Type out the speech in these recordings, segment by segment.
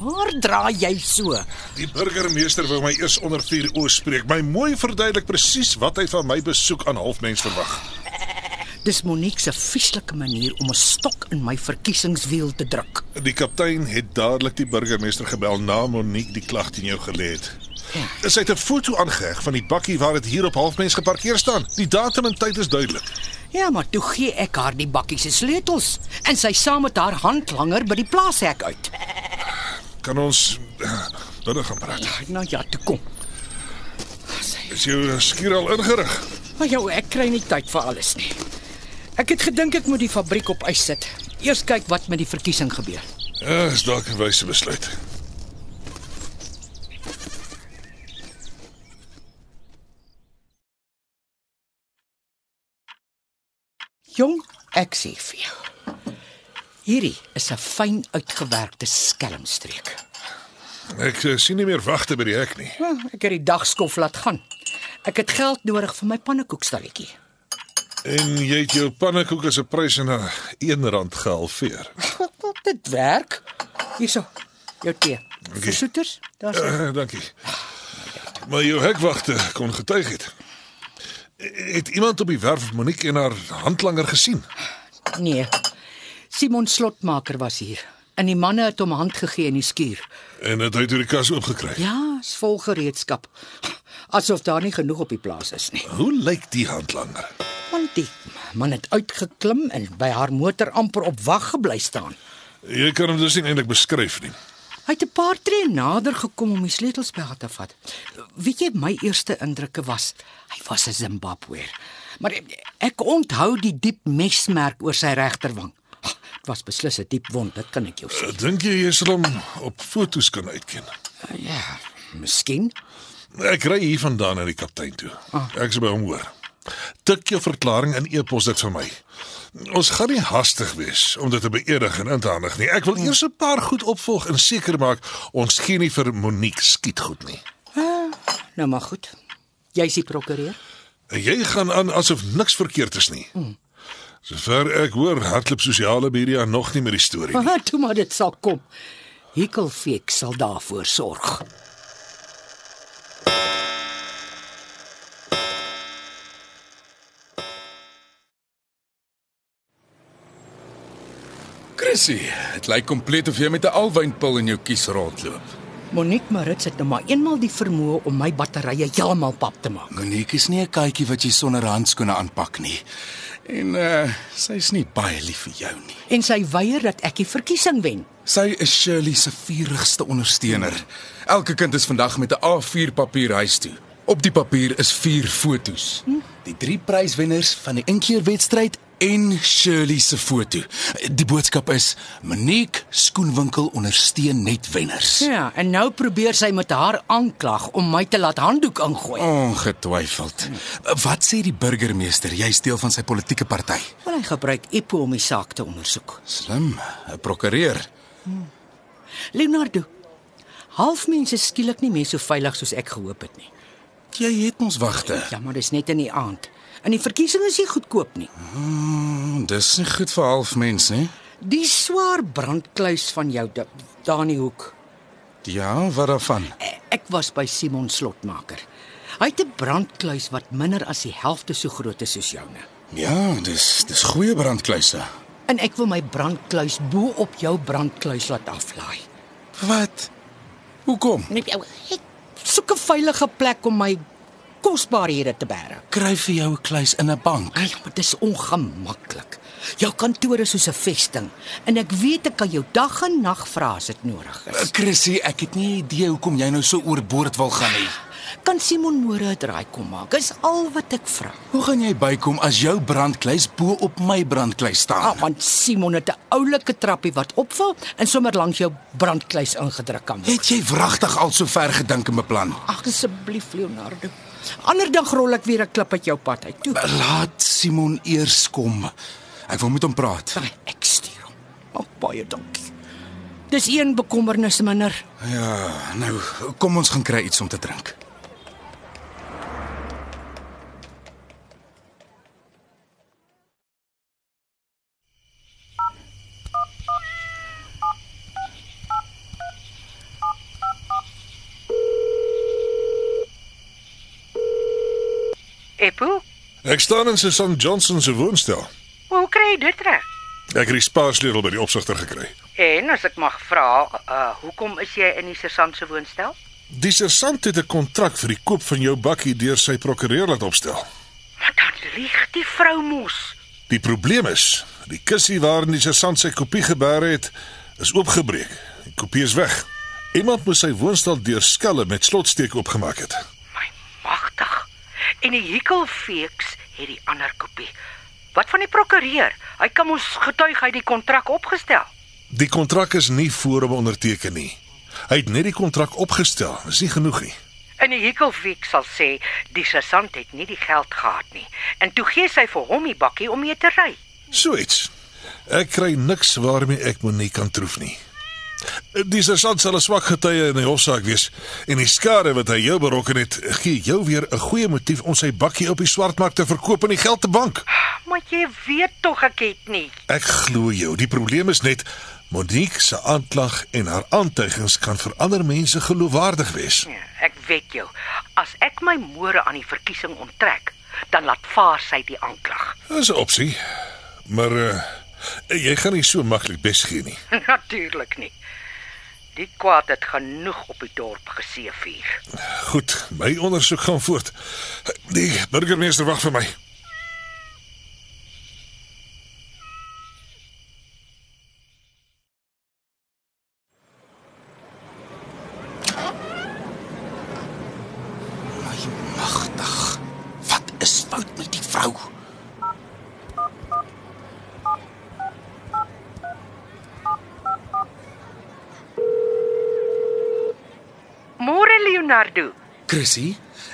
Waar draai jy so? Die burgemeester wou my eers onder vuur oos spreek. My mooi verduidelik presies wat hy van my besoek aan halfmens verwag. Dis Monique se vieslike manier om 'n stok in my verkiesingswiel te druk. Die kaptein het dadelik die burgemeester gebel na Monique die klag teen jou gelê het. Sy het 'n foto aangeheg van die bakkie waar dit hier op halfmens geparkeer staan. Die datum en tyd is duidelik. Ja, maar toe gee ek haar die bakkie se sleutels en sy saam met haar handlanger by die plaashek uit. Kan ons binne gaan praat? Nou ja, toe kom. Is jou skuur al ingerig? Maar jou, ek kry nie tyd vir alles nie. Ek het gedink ek moet die fabriek op ys sit. Eers kyk wat met die verkiesing gebeur. Ja, is dalk 'n wyse besluit. Jong, ek sê vir jou. Hierdie is 'n fyn uitgewerkte skelmstreek. Ek eh, sien nie meer wagte by die hek nie. Hm, Ek het die dagskof laat gaan. Ek het geld nodig vir my pannekoekstalletjie. En jy het jou pannekoeke se pryse na R1 gehalveer. Dit werk. Hierso. Jou tee. Versoeters? Daar's Uh, dankie. Maar jou hekwagte kon getuig het. Het iemand op die werf Monique en haar handlanger gesien? Nee. Simon Slotmaker was hier. En die manne het hom hand gegee in die skuur. En het hy toe die kas oopgekry? Ja, is vol gereedskap. Asof daar nie genoeg op die plaas is nie. Hoe lyk die handlanger? Want die man het uitgeklim en by haar motor amper op wag gebly staan. Jy kan hom dus nie eintlik beskryf nie. Hy het 'n paar tree nader gekom om die sleutels by haar te vat. Weet jy my eerste indrukke was hy was 'n Zimbabweër. Maar ek onthou die diep mesmerk oor sy regterwang. Was beslis 'n diep wond, dit kan ek jou sê. Dink jy jy sal hom op fotos kan uitken? Ja, miskien. Ek ry hier vandaan na die kaptein toe. Ek sê by hom hoor. Tik jou verklaring in e-pos dit vir my. Ons gaan nie hastig wees om dit te beëdig en in te handig nie. Ek wil eers 'n paar goed opvolg en seker maak ons gee nie vir Monique skiet goed nie. Nou maar goed. Jy's die prokureur? En jy gaan aan asof niks verkeerd is nie. Sover ek hoor, hardloop sosiale media nog nie met die storie nie. Aha, toe maar dit sal kom. Hekelfeek sal daarvoor sorg. Chrissy, dit lyk kompleet of jy met 'n alwynpil in jou kies rondloop. Monique Marits het nou maar eenmal die vermoë om my batterye heeltemal pap te maak. Monique is nie 'n katjie wat jy sonder handskoene aanpak nie. En uh sy's nie baie lief vir jou nie. En sy weier dat ek die verkiesing wen. Sy is Shirley se vurigste ondersteuner. Elke kind is vandag met 'n A4 papier huis toe. Op die papier is vier fotos. Die drie pryswenners van die inkeerwedstryd en Shirley se foto. Die boodskap is: Monique skoenwinkel ondersteun net wenners. Ja, en nou probeer sy met haar aanklag om my te laat handdoek ingooi. Ongetwyfeld. Wat sê die burgemeester? Jy's deel van sy politieke party. Maar hy gebruik EPO om die saak te ondersoek. Slim, 'n prokureur. Leonardo. Halfmense is skielik nie meer so veilig soos ek gehoop het nie. Jy het ons wagte. Ja, maar dis net in die aand. En die verkiesing is nie goedkoop nie. Hmm, dis nie goed vir halfmens nie. Die swaar brandkluis van jou da- daar in die hoek. Ja, wat daarvan? E- Ek was by Simon Slotmaker. Hy het 'n brandkluis wat minder as die helfte so groot is soos joune. Ja, dis dis goeie brandkluise. En ek wil my brandkluis bo op jou brandkluis laat aflaai. Wat? Hoekom? Ek soek 'n veilige plek om my kosbarehede te bære. Kry vir jou 'n kluis in 'n bank. Ai, maar dis ongemaklik. Jou kantoor is soos 'n vesting en ek weet ek kan jou dag en nag vra as dit nodig is. Chrissy, ek het nie idee hoekom jy nou so oorboord wil gaan nie. kan Simon môre 'n draai kom maak. Is al wat ek vra. Hoe gaan jy bykom as jou brandkluis bo op my brandkluis staan? Ah, want Simon het 'n oulike trappie wat opval en sommer langs jou brandkluis ingedruk kan word. Het jy wragtig al so ver gedink en beplan? Ag asseblief Leonardo. Ander dag rol ek weer 'n klip uit jou pad uit. Toe. Laat Simon eers kom. Ek wil met hom praat. Ai, ek stuur hom. Ag baie dankie. Dis een bekommernis minder. Ja, nou kom ons gaan kry iets om te drink. Epo, Ek staan in Susan Johnson se woonstel. hoe kry jy dit reg? Ek het die spaarsleutel by die opsigter gekry. En as ek mag vra, uh hoekom is jy in die sergeant se woonstel? Die sergeant het 'n kontrak vir die koop van jou bakkie deur sy prokureur laat opstel. Maar dan lieg die vrou mos. Die probleem is, die kussie waarin die sergeant sy kopie gebear het, is oopgebreek. Die kopie is weg. Iemand moes sy woonstel deur skelle met slotsteke oopgemaak het. En die Hikkelfeeks het die ander kopie. Wat van die prokureur? Hy kan mos getuig hy die kontrak opgestel. Die kontrak is nie voor hom onderteken nie. Hy het net die kontrak opgestel. Dis nie genoeg nie. En die Hikkelfeek sal sê die sergeant het nie die geld gehad nie. En toe gee sy vir hom die bakkie om mee te ry. So iets. Ek kry niks waarmee ek Monique kan troef nie. Die sergeant sal 'n swak getuie in die hofsaak wees en die skade wat hy jou berokken het, gee jou weer 'n goeie motief om sy bakkie op die swartmark te verkoop en die geld te bank. Maar jy weet tog ek het nie. Ek glo jou. Die probleem is net Monique se aanklag en haar aantuigings kan vir ander mense geloofwaardig wees. Ja, ek weet jou. As ek my môre aan die verkiesing onttrek, dan laat vaar sy die aanklag. Dis 'n opsie. Maar uh, jy gaan nie so maklik bes gee nie. Natuurlik nie. Die kwaad het genoeg op die dorp geseëvier. Goed, my ondersoek gaan voort. Die burgemeester wag vir my. My magtig. Wat is fout met die vrou? Môre Leonardo, Chrissy,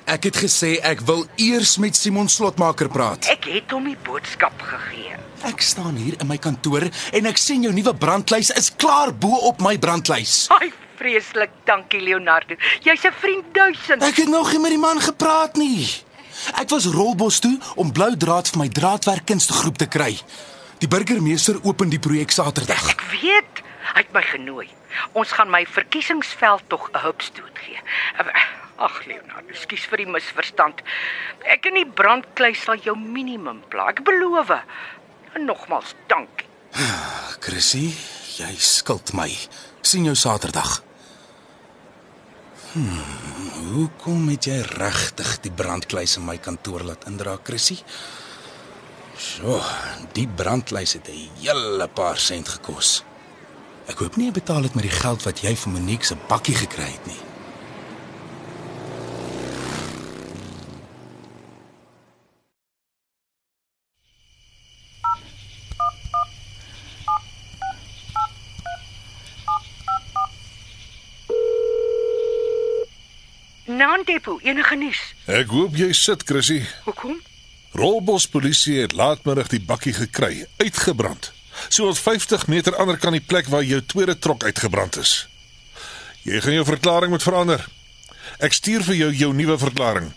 ek het gesê ek wil eers met Simon Slotmaker praat. ek het hom die boodskap gegee. Ek staan hier in my kantoor en ek sien jou nuwe brandlys is klaar bo op my brandlys. Ai, vreeslik, dankie Leonardo. Jy's 'n vriend duisend. Ek het nog nie met die man gepraat nie. Ek was Rolbos toe om blou draad vir my draadwerk kunstegroep te kry. Die burgemeester open die projek Saterdag. Ek weet, hy het my genooi. Ons gaan my verkiesingsveld tog 'n hupstoot gee. Ag Leonardo, skus vir die misverstand. Ek in die brandkluis sal jou minimum pla. Ek beloof. En nogmals dankie. Chrissy, jy skuld my. sien jou Saterdag. Hmm, hoekom het jy regtig die brandkluis in my kantoor laat indra, Chrissy? So, die brandkluis het 'n hele paar sent gekos. Ek hoop nie jy betaal dit met die geld wat jy vir Monique se bakkie gekry het nie. Nandepo, enige nuus? Ek hoop jy sit, Chrissy. Hoekom? Rolbos polisie het laatmiddag die bakkie gekry, uitgebrand. So ons 50 meter ander kan die plek waar jou tweede trok uitgebrand is. Jy gaan jou verklaring moet verander. Ek stuur vir jou jou nuwe verklaring.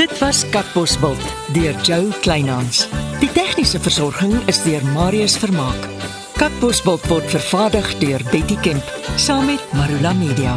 Dit was Katbosveld deur Jo Kleinhans. Die tegniese versorging is deur Marius Vermaak. Katbosveld word vervaardig deur Betty Kemp saam met Marula Media.